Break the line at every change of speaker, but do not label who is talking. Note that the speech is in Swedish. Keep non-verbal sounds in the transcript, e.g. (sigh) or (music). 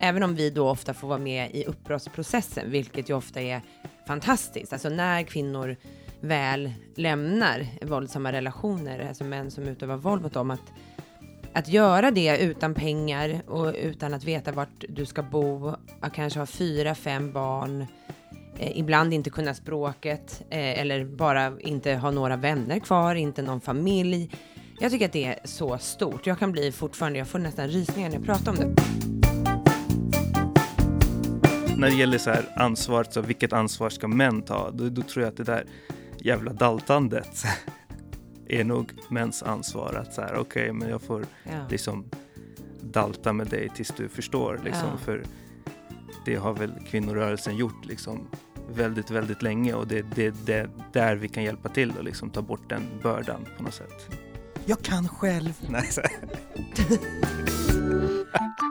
även om vi då ofta får vara med i uppbrottsprocessen, vilket ju ofta är fantastiskt. Alltså när kvinnor väl lämnar våldsamma relationer, alltså män som utövar våld mot dem, att, att göra det utan pengar och utan att veta vart du ska bo, att kanske ha fyra, fem barn, eh, ibland inte kunna språket eh, eller bara inte ha några vänner kvar, inte någon familj. Jag tycker att det är så stort. Jag kan bli fortfarande, jag får nästan rysningar när jag pratar om det.
När det gäller så här ansvaret, så vilket ansvar ska män ta? Då, då tror jag att det där jävla daltandet (laughs) är nog mäns ansvar. Att så här, okej, okay, men jag får
Ja.
liksom dalta med dig tills du förstår. Liksom,
Ja.
För det har väl kvinnorörelsen gjort liksom väldigt, väldigt länge och det det- det är där vi kan hjälpa till och liksom ta bort den bördan på något sätt. Jag kan själv! Nej, så här. (laughs)